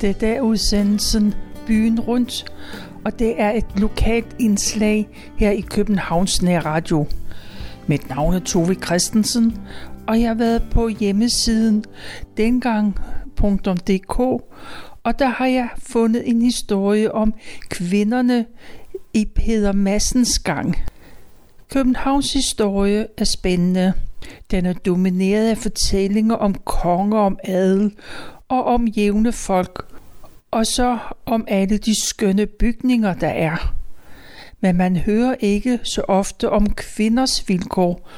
Det er udsendelsen Byen Rundt, og det er et lokalt indslag her i Københavns Radio. Mit navn er Tove Christensen, og jeg har været på hjemmesiden dengang.dk, og der har jeg fundet en historie om kvinderne i Peder Massens gang. Københavns historie er spændende. Den er domineret af fortællinger om konger, om adel og om jævne folk, og så om alle de skønne bygninger, der er. Men man hører ikke så ofte om kvinders vilkår,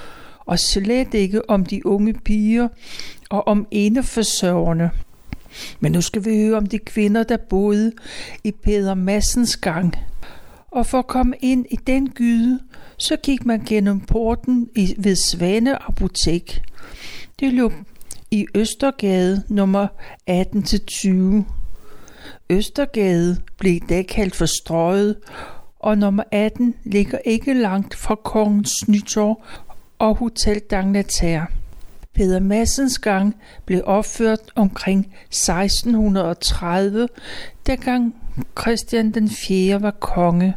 og slet ikke om de unge piger og om eneforsørgerne. Men nu skal vi høre om de kvinder, der boede i Peder Massens gang. Og for at komme ind i den gyde, så gik man gennem porten i, ved Svane Apotek. Det lå i Østergade nummer 18-20. Østergade blev da kaldt for Strøget, og nummer 18 ligger ikke langt fra Kongens Nytorv og Hotel Dangleterre. Peder Massens gang blev opført omkring 1630, da gang Christian den 4. var konge.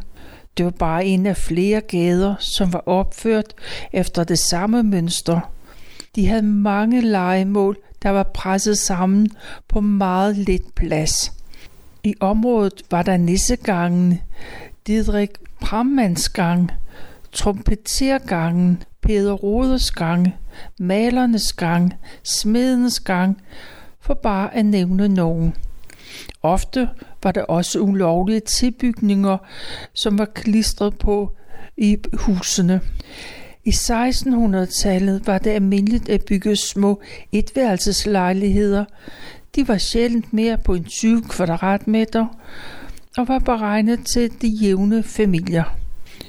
Det var bare en af flere gader, som var opført efter det samme mønster. De havde mange legemål, der var presset sammen på meget lidt plads. I området var der nissegangen, Didrik Brammanns gang, trompetergangen, Peder Roders gang, malernes gang, smedens gang, for bare at nævne nogen. Ofte var der også ulovlige tilbygninger, som var klistret på i husene. I 1600-tallet var det almindeligt at bygge små etværelseslejligheder. De var sjældent mere på en 20 kvadratmeter og var beregnet til de jævne familier.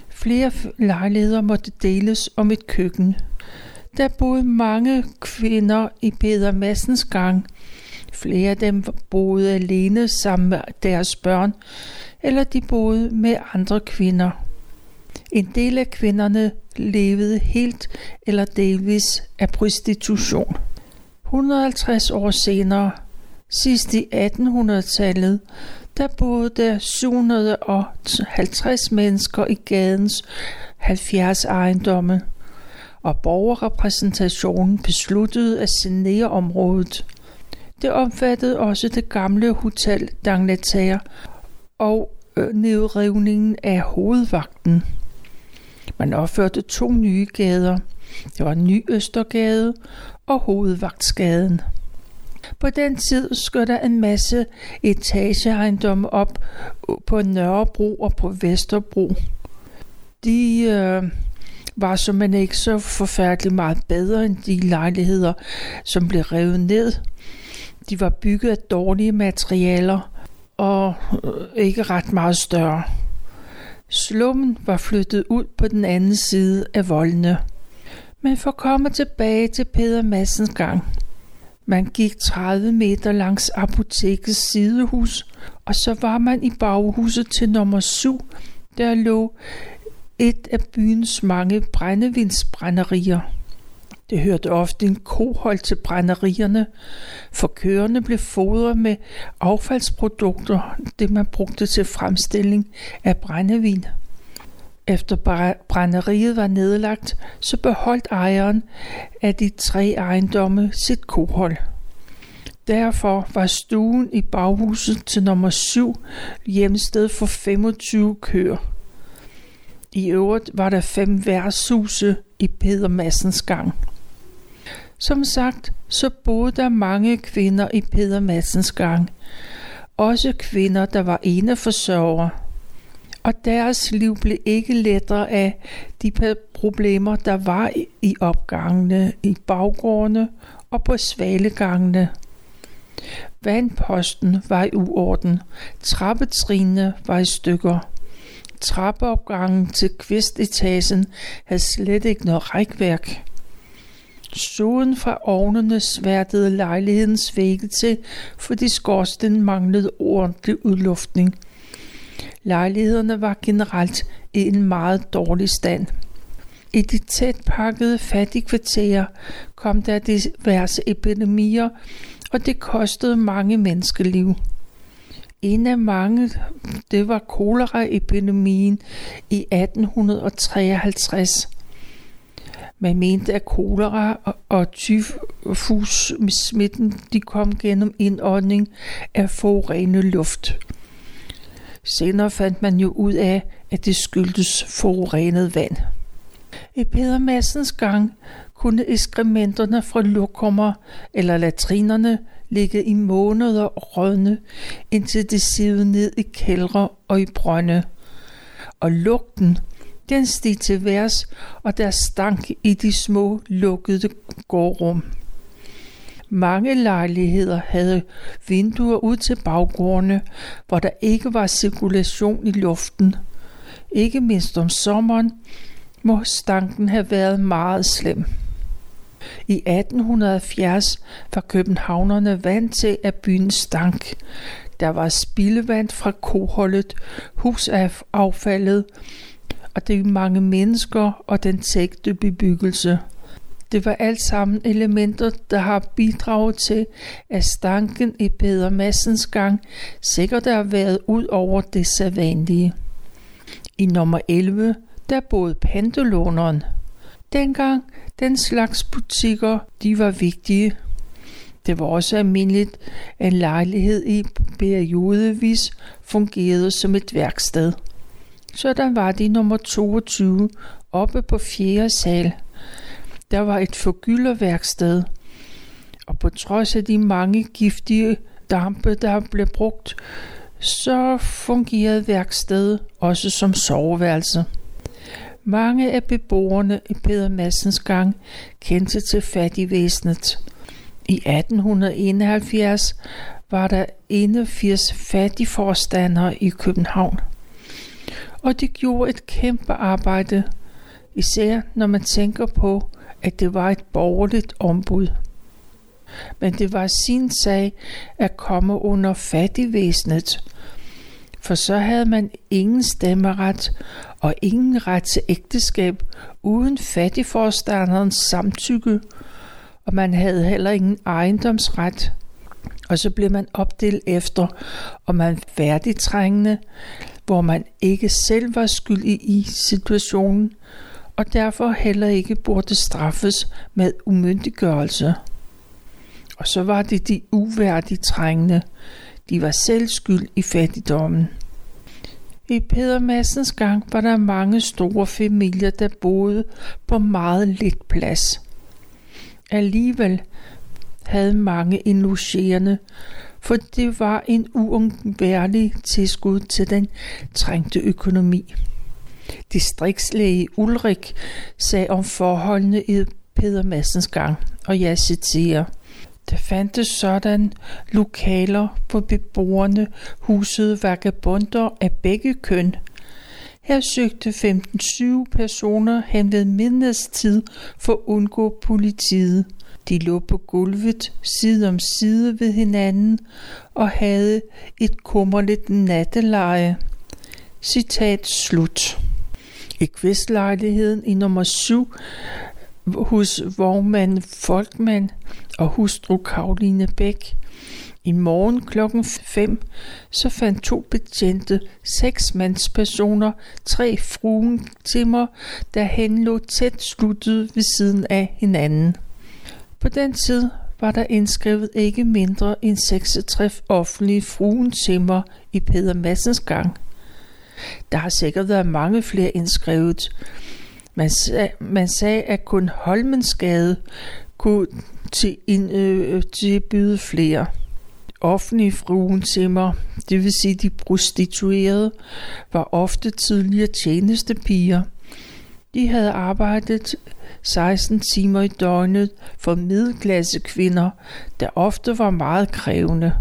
Flere lejligheder måtte deles om et køkken. Der boede mange kvinder i Peder Massens gang. Flere af dem boede alene sammen med deres børn, eller de boede med andre kvinder. En del af kvinderne levede helt eller delvis af prostitution. 150 år senere, sidst i 1800-tallet, der boede der 750 mennesker i gadens 70 ejendomme, og borgerrepræsentationen besluttede at sanere området. Det omfattede også det gamle Hotel Dangleterre og øh, nedrivningen af hovedvagten. Man opførte to nye gader. Det var Ny Østergade og Hovedvagtsgaden. På den tid skød der en masse etageejendomme op på Nørrebro og på Vesterbro. De øh, var simpelthen ikke så forfærdeligt meget bedre end de lejligheder, som blev revet ned. De var bygget af dårlige materialer og øh, ikke ret meget større. Slummen var flyttet ud på den anden side af voldene. Men for at komme tilbage til Peder Massens gang. Man gik 30 meter langs apotekets sidehus, og så var man i baghuset til nummer 7. Der lå et af byens mange brændevindsbrænderier. Det hørte ofte en kohold til brænderierne, for køerne blev fodret med affaldsprodukter, det man brugte til fremstilling af brændevin. Efter brænderiet var nedlagt, så beholdt ejeren af de tre ejendomme sit kohold. Derfor var stuen i baghuset til nummer 7 hjemsted for 25 køer. I øvrigt var der fem værtshuse i Peder Massens gang. Som sagt, så boede der mange kvinder i Peder Massens gang. Også kvinder, der var eneforsørgere. Og deres liv blev ikke lettere af de problemer, der var i opgangene, i baggårdene og på svalegangene. Vandposten var i uorden, trappetrinene var i stykker. Trappeopgangen til kvistetagen havde slet ikke noget rækværk. Soden fra ovnene sværtede lejlighedens vægge til, fordi skorsten manglede ordentlig udluftning. Lejlighederne var generelt i en meget dårlig stand. I de tæt pakkede fattigkvarterer kom der diverse epidemier, og det kostede mange menneskeliv. En af mange, det var koleraepidemien i 1853. Man mente, at kolera og tyfus-smitten de kom gennem indånding af forurenet luft. Senere fandt man jo ud af, at det skyldtes forurenet vand. I Peder Massens gang kunne ekskrementerne fra lokummer eller latrinerne ligge i måneder og rådne, indtil det sivede ned i kældre og i brønde. Og lugten, den steg til værs, og der stank i de små lukkede gårdrum. Mange lejligheder havde vinduer ud til baggårdene, hvor der ikke var cirkulation i luften. Ikke mindst om sommeren må stanken have været meget slem. I 1870 var københavnerne vant til, at byen stank. Der var spildevand fra koholdet, husaffaldet og de mange mennesker og den tægte bebyggelse. Det var alt sammen elementer, der har bidraget til, at stanken i Peder Massens gang sikkert har været ud over det sædvanlige. I nummer 11, der boede pantelåneren. Dengang den slags butikker, de var vigtige. Det var også almindeligt, at en lejlighed i periodevis fungerede som et værksted. Sådan var de nummer 22 oppe på fjerde sal. Der var et forgylderværksted, og på trods af de mange giftige dampe, der blev brugt, så fungerede værkstedet også som soveværelse. Mange af beboerne i Peder Massens gang kendte til fattigvæsenet. I 1871 var der 81 fattigforstandere i København. Og de gjorde et kæmpe arbejde, især når man tænker på, at det var et borgerligt ombud. Men det var sin sag at komme under fattigvæsenet, for så havde man ingen stemmeret og ingen ret til ægteskab uden fattigforstanderens samtykke, og man havde heller ingen ejendomsret. Og så blev man opdelt efter, om man færdigtrængende, hvor man ikke selv var skyldig i situationen, og derfor heller ikke burde straffes med umyndiggørelse. Og så var det de uværdige trængende. De var selv skyld i fattigdommen. I Peder Massens gang var der mange store familier, der boede på meget lidt plads. Alligevel havde mange en logerende, for det var en uundværlig tilskud til den trængte økonomi. Distriktslæge Ulrik sagde om forholdene i Peder Massens gang, og jeg citerer – der fandtes sådan lokaler, hvor beboerne husede vagabunder af begge køn. Her søgte 15-20 personer hen ved midnadstid for at undgå politiet. De lå på gulvet side om side ved hinanden og havde et kummerligt natteleje. Citat slut. I kvistlejligheden i nummer 7 hos vognmand Folkman og hustru Karoline Bæk. I morgen klokken 5 så fandt to betjente seks mandspersoner tre fruentimmer, der henlå tæt sluttet ved siden af hinanden. På den tid var der indskrevet ikke mindre end 66 offentlige fruentimmer i Peder Massens gang. Der har sikkert været mange flere indskrevet, man, sag, man sagde, at kun Holmensgade kunne til ind, øh, tilbyde flere offentlige fruentimmer, det vil sige de prostituerede, var ofte tidligere tjenestepiger. De havde arbejdet 16 timer i døgnet for middelklasse kvinder, der ofte var meget krævende.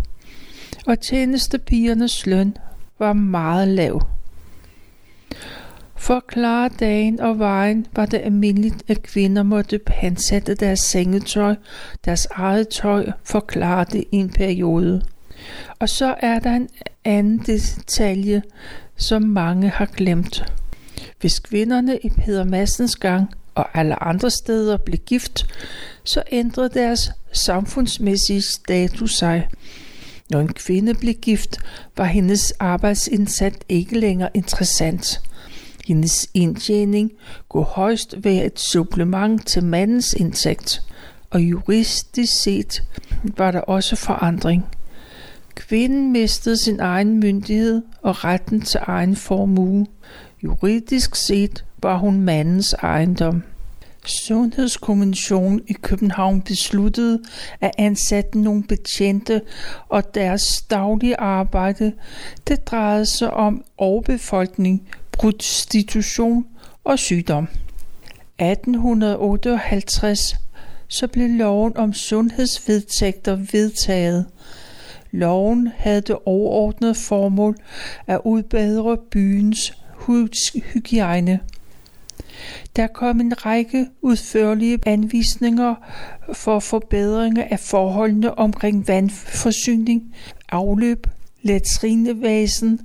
Og tjenestepigernes løn var meget lav. For at klare dagen og vejen var det almindeligt, at kvinder måtte pansætte deres sengetøj, deres eget tøj, for at klare det i en periode. Og så er der en anden detalje, som mange har glemt. Hvis kvinderne i Peder Massens gang og alle andre steder blev gift, så ændrede deres samfundsmæssige status sig. Når en kvinde blev gift, var hendes arbejdsindsats ikke længere interessant. Hendes indtjening kunne højst være et supplement til mandens indtægt, og juristisk set var der også forandring. Kvinden mistede sin egen myndighed og retten til egen formue. Juridisk set var hun mandens ejendom. Sundhedskommissionen i København besluttede at ansætte nogle betjente og deres daglige arbejde. Det drejede sig om overbefolkning, prostitution og sygdom. 1858 så blev loven om sundhedsvedtægter vedtaget. Loven havde det overordnede formål at udbedre byens hygiejne. Der kom en række udførlige anvisninger for forbedringer af forholdene omkring vandforsyning, afløb, latrinevæsen,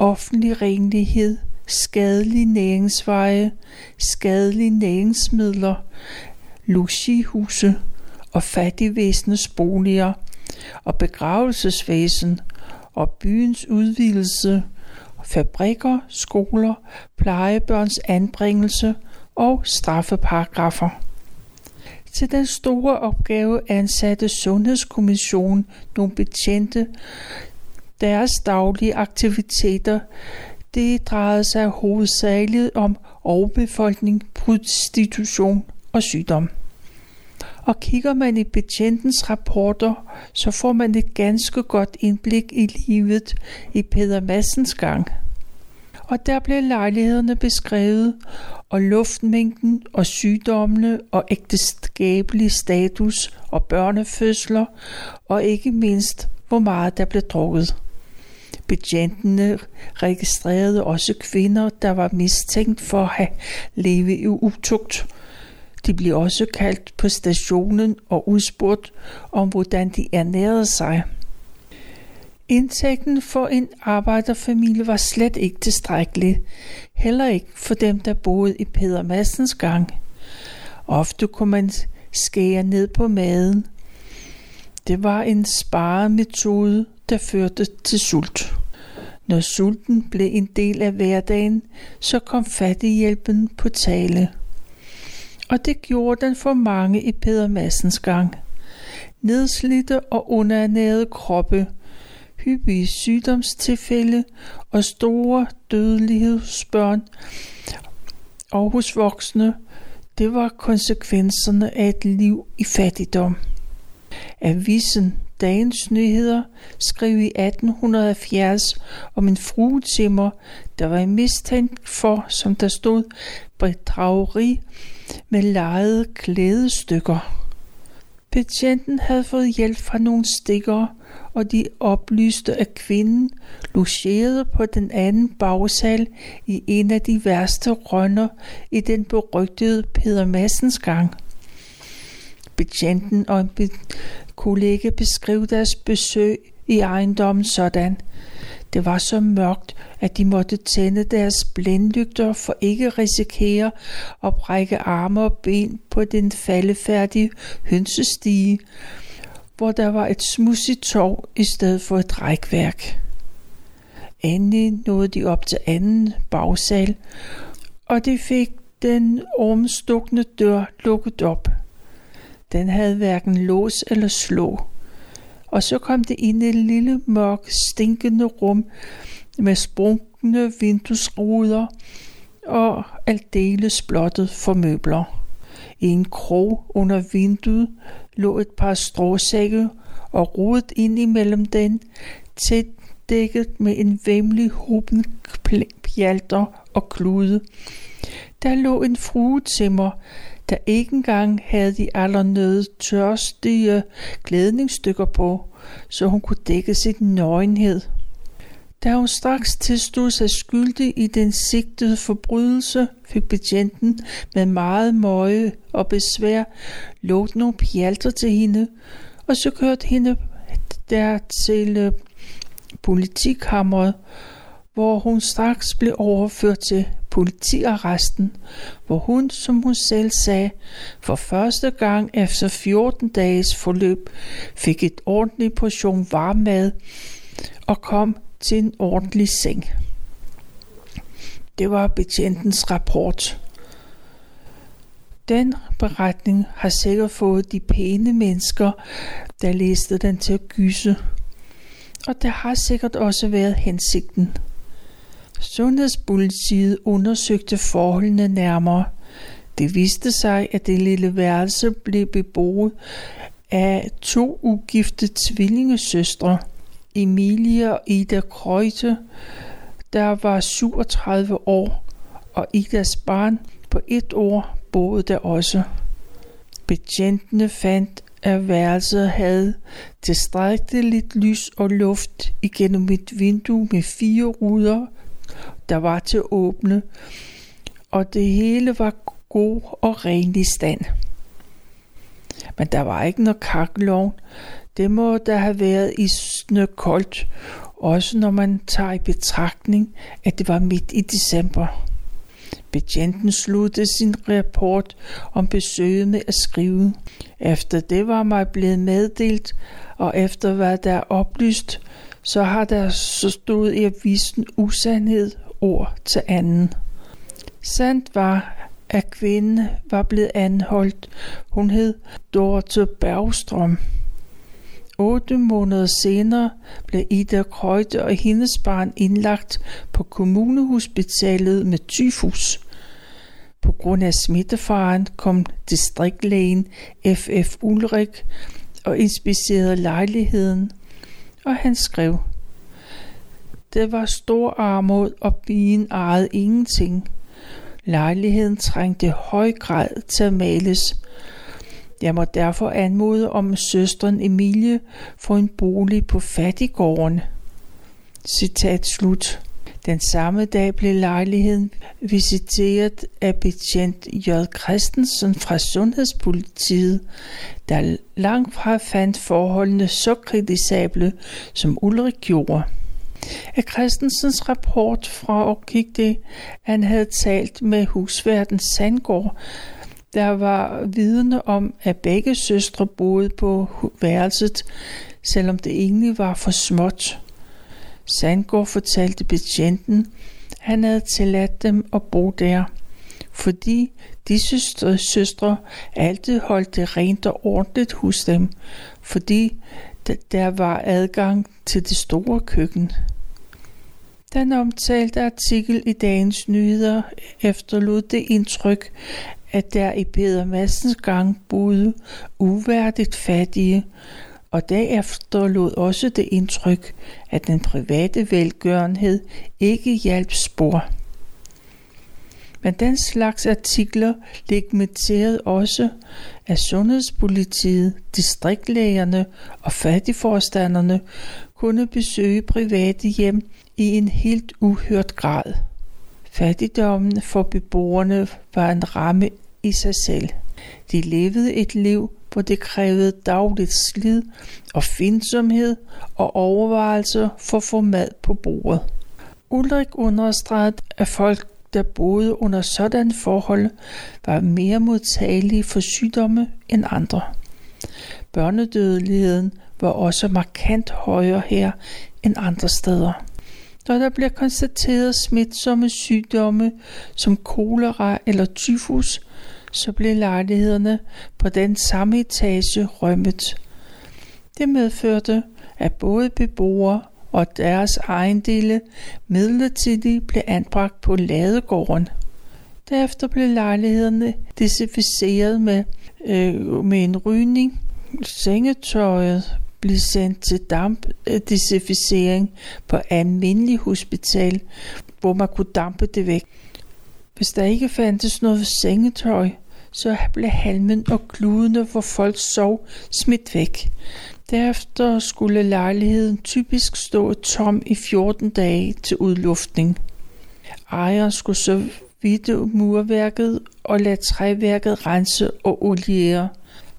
offentlig renlighed, skadelige næringsveje, skadelige næringsmidler, logihuse og fattigvæsenets boliger og begravelsesvæsen og byens udvidelse fabrikker, skoler, plejebørns anbringelse og straffeparagrafer. Til den store opgave ansatte Sundhedskommissionen nogle betjente. Deres daglige aktiviteter det drejede sig hovedsageligt om overbefolkning, prostitution og sygdom. Og kigger man i betjentens rapporter, så får man et ganske godt indblik i livet i Peter Massens gang. Og der blev lejlighederne beskrevet, og luftmængden og sygdommene og ægteskabelig status og børnefødsler, og ikke mindst, hvor meget der blev drukket. Betjentene registrerede også kvinder, der var mistænkt for at have levet i utugt, de blev også kaldt på stationen og udspurgt om, hvordan de ernærede sig. Indtægten for en arbejderfamilie var slet ikke tilstrækkelig, heller ikke for dem, der boede i Peder Massens gang. Ofte kunne man skære ned på maden. Det var en sparemetode, der førte til sult. Når sulten blev en del af hverdagen, så kom fattighjælpen på tale og det gjorde den for mange i Peder Massens gang. Nedslidte og underernærede kroppe, hyppige sygdomstilfælde og store dødelighed hos børn og hos voksne, det var konsekvenserne af et liv i fattigdom. Avisen Dagens Nyheder skrev i 1870 om en fruetimmer, der var mistænkt for, som der stod, bedrageri med lejede klædestykker. Patienten havde fået hjælp fra nogle stikker, og de oplyste, at kvinden logerede på den anden bagsal i en af de værste rønner i den berygtede Peter Massens gang. Betjenten og en kunne kollega beskrev deres besøg i ejendommen sådan – det var så mørkt, at de måtte tænde deres blindlygter for ikke at risikere at brække arme og ben på den faldefærdige hønsestige, hvor der var et smudsigt tov i stedet for et rækværk. Endelig nåede de op til anden bagsal, og de fik den ormstukne dør lukket op. Den havde hverken lås eller slå og så kom det ind i et lille, mørk, stinkende rum med sprunkne vinduesruder og aldeles blottet for møbler. I en krog under vinduet lå et par stråsække, og rodet ind imellem den, tæt dækket med en vemmelig huben pjalter og klude. Der lå en fruetimmer, der ikke engang havde de allernøde tørstige klædningsstykker på, så hun kunne dække sit nøgenhed. Da hun straks tilstod sig skyldig i den sigtede forbrydelse, fik betjenten med meget møje og besvær lånt nogle pjalter til hende, og så kørte hende der til øh, politikammeret, hvor hun straks blev overført til politiarresten, hvor hun, som hun selv sagde, for første gang efter 14 dages forløb fik et ordentligt portion varm mad og kom til en ordentlig seng. Det var betjentens rapport. Den beretning har sikkert fået de pæne mennesker, der læste den til at gyse. Og det har sikkert også været hensigten. Sundhedspolitiet undersøgte forholdene nærmere. Det viste sig, at det lille værelse blev beboet af to ugifte tvillingesøstre, Emilie og Ida Krøjte, der var 37 år, og Idas barn på et år boede der også. Betjentene fandt, at værelset havde tilstrækkeligt lys og luft igennem et vindue med fire ruder, der var til åbne, og det hele var god og ren i stand. Men der var ikke noget kakkelovn. Det må der have været i koldt, også når man tager i betragtning, at det var midt i december. Betjenten sluttede sin rapport om besøget med at skrive. Efter det var mig blevet meddelt, og efter hvad der er oplyst, så har der så stået i avisen usandhed ord til anden. Sandt var, at kvinden var blevet anholdt. Hun hed Dorte Bergstrøm. Otte måneder senere blev Ida Krøjte og hendes barn indlagt på kommunehospitalet med tyfus. På grund af smittefaren kom distriktlægen F.F. Ulrik og inspicerede lejligheden, og han skrev, Det var stor armod, og bien ejede ingenting. Lejligheden trængte i høj grad til at males, jeg må derfor anmode om søstren Emilie for en bolig på fattigården. Citat slut. Den samme dag blev lejligheden visiteret af betjent J. Christensen fra Sundhedspolitiet, der langt fra fandt forholdene så kritisable, som Ulrik gjorde. Af Christensens rapport fra gik det, han havde talt med husverden Sandgård, der var vidne om, at begge søstre boede på værelset, selvom det egentlig var for småt. Sandgård fortalte betjenten, han havde tilladt dem at bo der, fordi disse søstre, søstre altid holdt det rent og ordentligt hos dem, fordi der var adgang til det store køkken. Den omtalte artikel i dagens nyheder efterlod det indtryk, at der i Peder Madsens gang boede uværdigt fattige, og derefter lod også det indtryk, at den private velgørenhed ikke hjalp spor. Men den slags artikler legitimerede også, at sundhedspolitiet, distriktlægerne og fattigforstanderne kunne besøge private hjem i en helt uhørt grad. Fattigdommen for beboerne var en ramme i sig selv. De levede et liv, hvor det krævede dagligt slid og findsomhed og overvejelser for at få mad på bordet. Ulrik understregede, at folk, der boede under sådan forhold, var mere modtagelige for sygdomme end andre. Børnedødeligheden var også markant højere her end andre steder. Når der bliver konstateret smitsomme sygdomme som kolera eller tyfus, så blev lejlighederne på den samme etage rømmet. Det medførte, at både beboere og deres ejendele midlertidigt blev anbragt på ladegården. Derefter blev lejlighederne desinficeret med, øh, med en rygning. Sengetøjet blev sendt til dampdesinficering øh, på almindelig hospital, hvor man kunne dampe det væk. Hvis der ikke fandtes noget sengetøj, så blev halmen og kludene, hvor folk sov, smidt væk. Derefter skulle lejligheden typisk stå tom i 14 dage til udluftning. Ejeren skulle så vidte murværket og lade træværket rense og oliere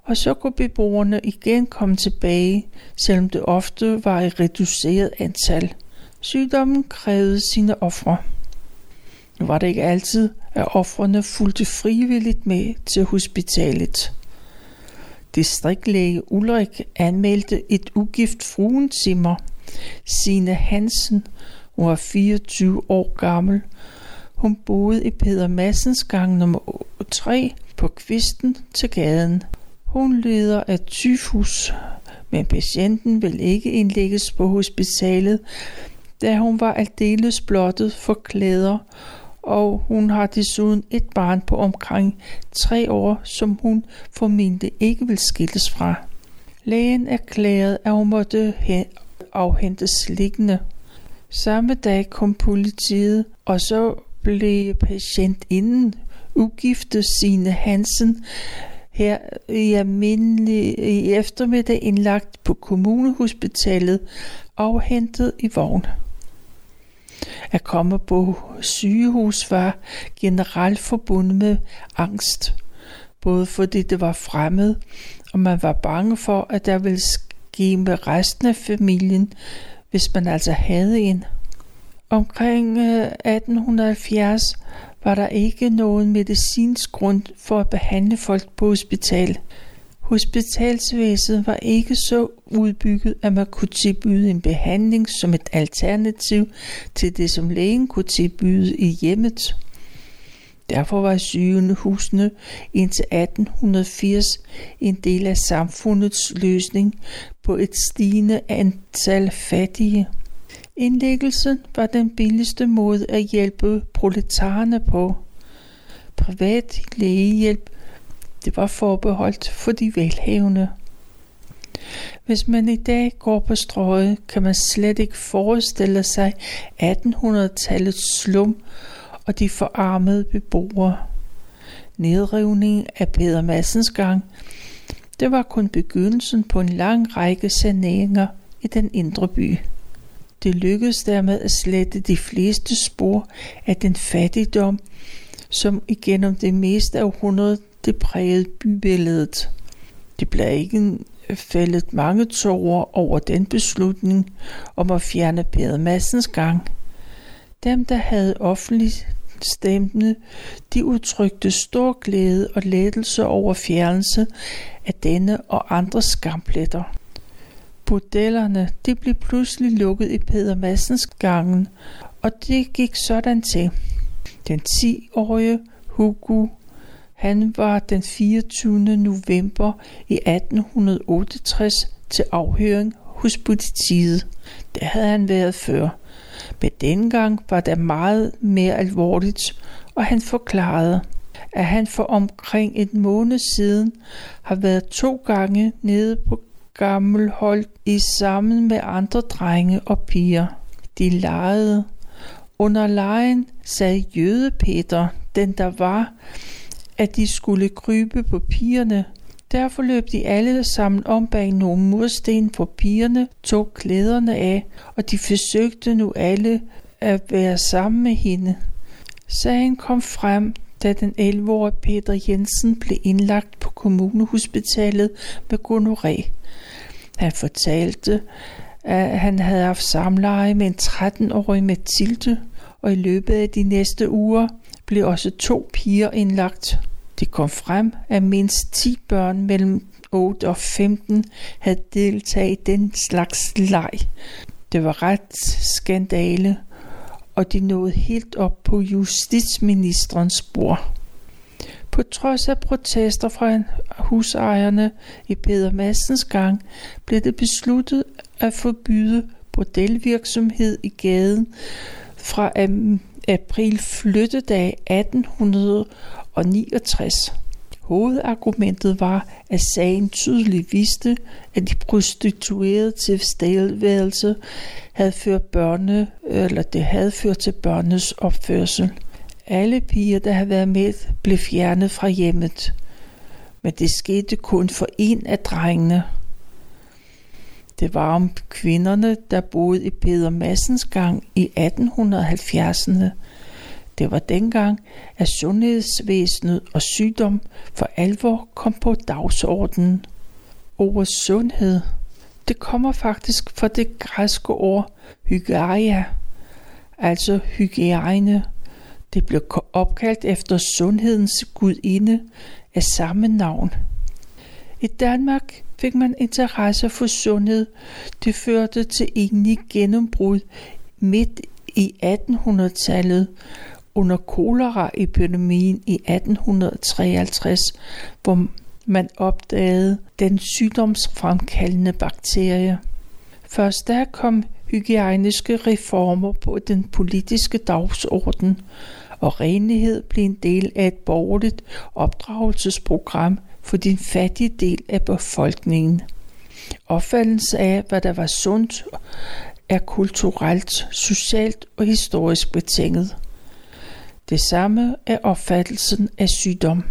og så kunne beboerne igen komme tilbage, selvom det ofte var i reduceret antal. Sygdommen krævede sine ofre. Nu var det ikke altid, at offrene fulgte frivilligt med til hospitalet. Distriktlæge Ulrik anmeldte et ugift fruentimmer, Sine Hansen, hun var 24 år gammel. Hun boede i Peder Massens gang nummer 3 på kvisten til gaden. Hun lider af tyfus, men patienten vil ikke indlægges på hospitalet, da hun var aldeles blottet for klæder, og hun har desuden et barn på omkring tre år, som hun formentlig ikke vil skilles fra. Lægen erklærede, at hun måtte afhentes liggende. Samme dag kom politiet, og så blev patientinden ugifte sine Hansen her i almindelig i eftermiddag indlagt på kommunehospitalet afhentet i vogn. At komme på sygehus var generelt forbundet med angst, både fordi det var fremmed, og man var bange for, at der ville ske med resten af familien, hvis man altså havde en. Omkring øh, 1870 var der ikke nogen medicinsk grund for at behandle folk på hospital. Hospitalsvæsenet var ikke så udbygget, at man kunne tilbyde en behandling som et alternativ til det, som lægen kunne tilbyde i hjemmet. Derfor var sygehusene indtil 1880 en del af samfundets løsning på et stigende antal fattige. Indlæggelsen var den billigste måde at hjælpe proletarerne på. Privat lægehjælp det var forbeholdt for de velhavende. Hvis man i dag går på strøget, kan man slet ikke forestille sig 1800-tallets slum og de forarmede beboere. Nedrivningen af Peder Massens gang, det var kun begyndelsen på en lang række saneringer i den indre by. Det lykkedes dermed at slette de fleste spor af den fattigdom, som igennem det meste af århundredet det prægede bybilledet. Det blev ikke fældet mange tårer over den beslutning om at fjerne Peder Massens gang. Dem, der havde offentligt stemmende, de udtrykte stor glæde og lettelse over fjernelse af denne og andre skampletter. Bordellerne de blev pludselig lukket i Peder Massens gangen, og det gik sådan til. Den 10-årige Hugo han var den 24. november i 1868 til afhøring hos politiet. Det havde han været før. Men dengang var det meget mere alvorligt, og han forklarede, at han for omkring en måned siden har været to gange nede på Gammelhold i sammen med andre drenge og piger. De legede. Under lejen sagde Jøde Peter, den der var, at de skulle krybe på pigerne. Derfor løb de alle sammen om bag nogle mursten på pigerne, tog klæderne af, og de forsøgte nu alle at være sammen med hende. Sagen kom frem, da den 11-årige Peter Jensen blev indlagt på kommunehospitalet med gonoré. Han fortalte, at han havde haft samleje med en 13-årig Mathilde, og i løbet af de næste uger blev også to piger indlagt. Det kom frem, at mindst 10 børn mellem 8 og 15 havde deltaget i den slags leg. Det var ret skandale, og de nåede helt op på justitsministerens bord. På trods af protester fra husejerne i Peter Massens gang, blev det besluttet at forbyde bordelvirksomhed i gaden fra april flyttedag 1869. Hovedargumentet var, at sagen tydeligt viste, at de prostituerede til stedværelse havde ført børne, eller det havde ført til børnenes opførsel. Alle piger, der havde været med, blev fjernet fra hjemmet. Men det skete kun for en af drengene. Det var om kvinderne, der boede i Peter Massens gang i 1870'erne. Det var dengang, at sundhedsvæsenet og sygdom for alvor kom på dagsordenen. Ordet sundhed, det kommer faktisk fra det græske ord hygiaia, altså hygiejne, Det blev opkaldt efter sundhedens gudinde af samme navn. I Danmark fik man interesse for sundhed. Det førte til egentlig gennembrud midt i 1800-tallet under koleraepidemien i 1853, hvor man opdagede den sygdomsfremkaldende bakterie. Først der kom hygiejniske reformer på den politiske dagsorden, og renlighed blev en del af et borgerligt opdragelsesprogram for den fattige del af befolkningen. Opfattelsen af, hvad der var sundt, er kulturelt, socialt og historisk betinget. Det samme er opfattelsen af sygdom.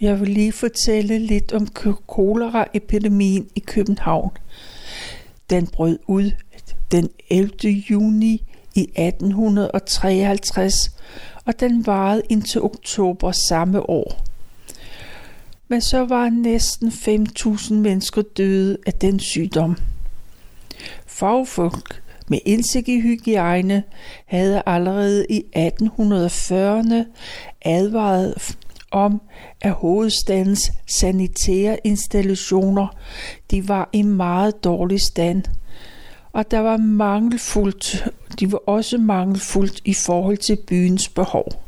Jeg vil lige fortælle lidt om koleraepidemien i København. Den brød ud den 11. juni i 1853, og den varede indtil oktober samme år. Men så var næsten 5.000 mennesker døde af den sygdom. Fagfolk med indsigt i hygiejne havde allerede i 1840'erne advaret om, at hovedstadens sanitære installationer de var i meget dårlig stand, og der var mangelfuldt, de var også mangelfuldt i forhold til byens behov.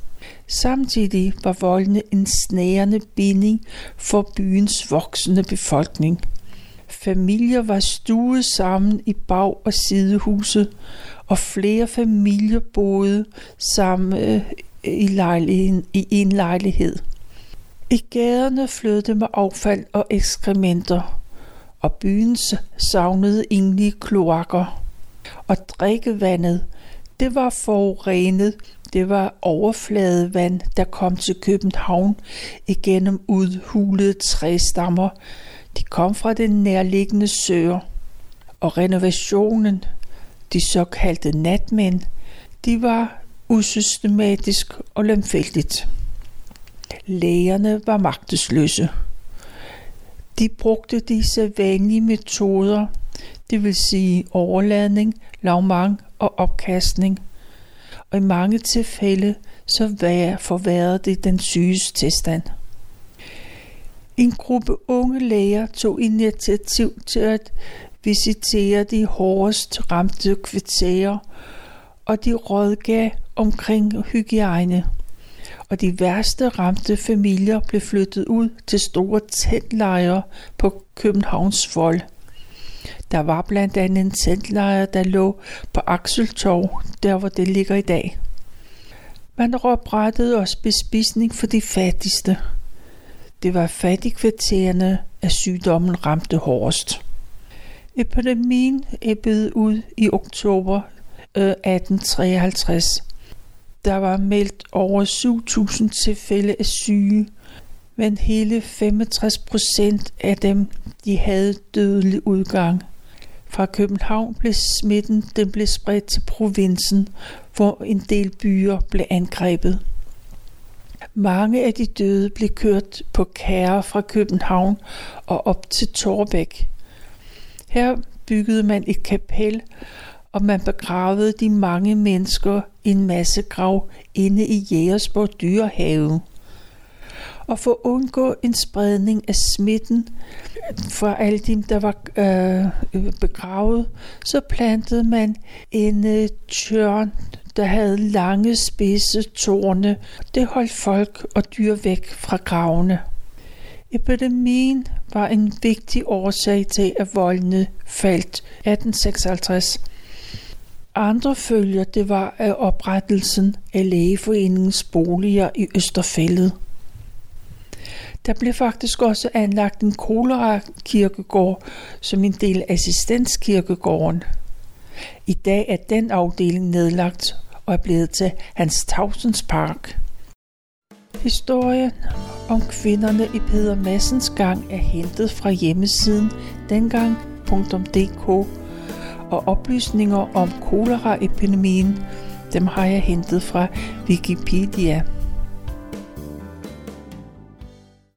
Samtidig var voldene en snærende binding for byens voksende befolkning. Familier var stuet sammen i bag- og sidehuset, og flere familier boede sammen øh, i, lejligheden, i en lejlighed. I gaderne flød det med affald og ekskrementer, og byens savnede egentlig kloakker. Og drikkevandet, det var forurenet. Det var overfladevand, der kom til København igennem udhulede træstammer. De kom fra den nærliggende søer. Og renovationen, de såkaldte natmænd, de var usystematisk og lemfældigt. Lægerne var magtesløse. De brugte disse sædvanlige metoder, det vil sige overladning, lavmang og opkastning. Og i mange tilfælde så forværrede det den syges tilstand. En gruppe unge læger tog initiativ til at visitere de hårdest ramte kvarterer, og de rådgav omkring hygiejne og de værste ramte familier blev flyttet ud til store teltlejre på Københavns Vold. Der var blandt andet en teltlejr, der lå på Akseltorv, der hvor det ligger i dag. Man oprettede også bespisning for de fattigste. Det var fattigkvartererne, at sygdommen ramte hårdest. Epidemien ebbede ud i oktober øh, 1853. Der var meldt over 7.000 tilfælde af syge, men hele 65 procent af dem de havde dødelig udgang. Fra København blev smitten den blev spredt til provinsen, hvor en del byer blev angrebet. Mange af de døde blev kørt på kære fra København og op til Torbæk. Her byggede man et kapel, og man begravede de mange mennesker i en masse grav inde i Jægersborg dyrehave. Og for at undgå en spredning af smitten for alle dem, der var øh, begravet, så plantede man en øh, tjørn, der havde lange spidse tårne. Det holdt folk og dyr væk fra gravene. Epidemien var en vigtig årsag til, at voldene faldt 1856 andre følger det var af oprettelsen af lægeforeningens boliger i Østerfældet. Der blev faktisk også anlagt en kolera-kirkegård som en del af assistenskirkegården. I dag er den afdeling nedlagt og er blevet til Hans Tausens Park. Historien om kvinderne i Peder Massens gang er hentet fra hjemmesiden dengang.dk og oplysninger om koleraepidemien, dem har jeg hentet fra Wikipedia.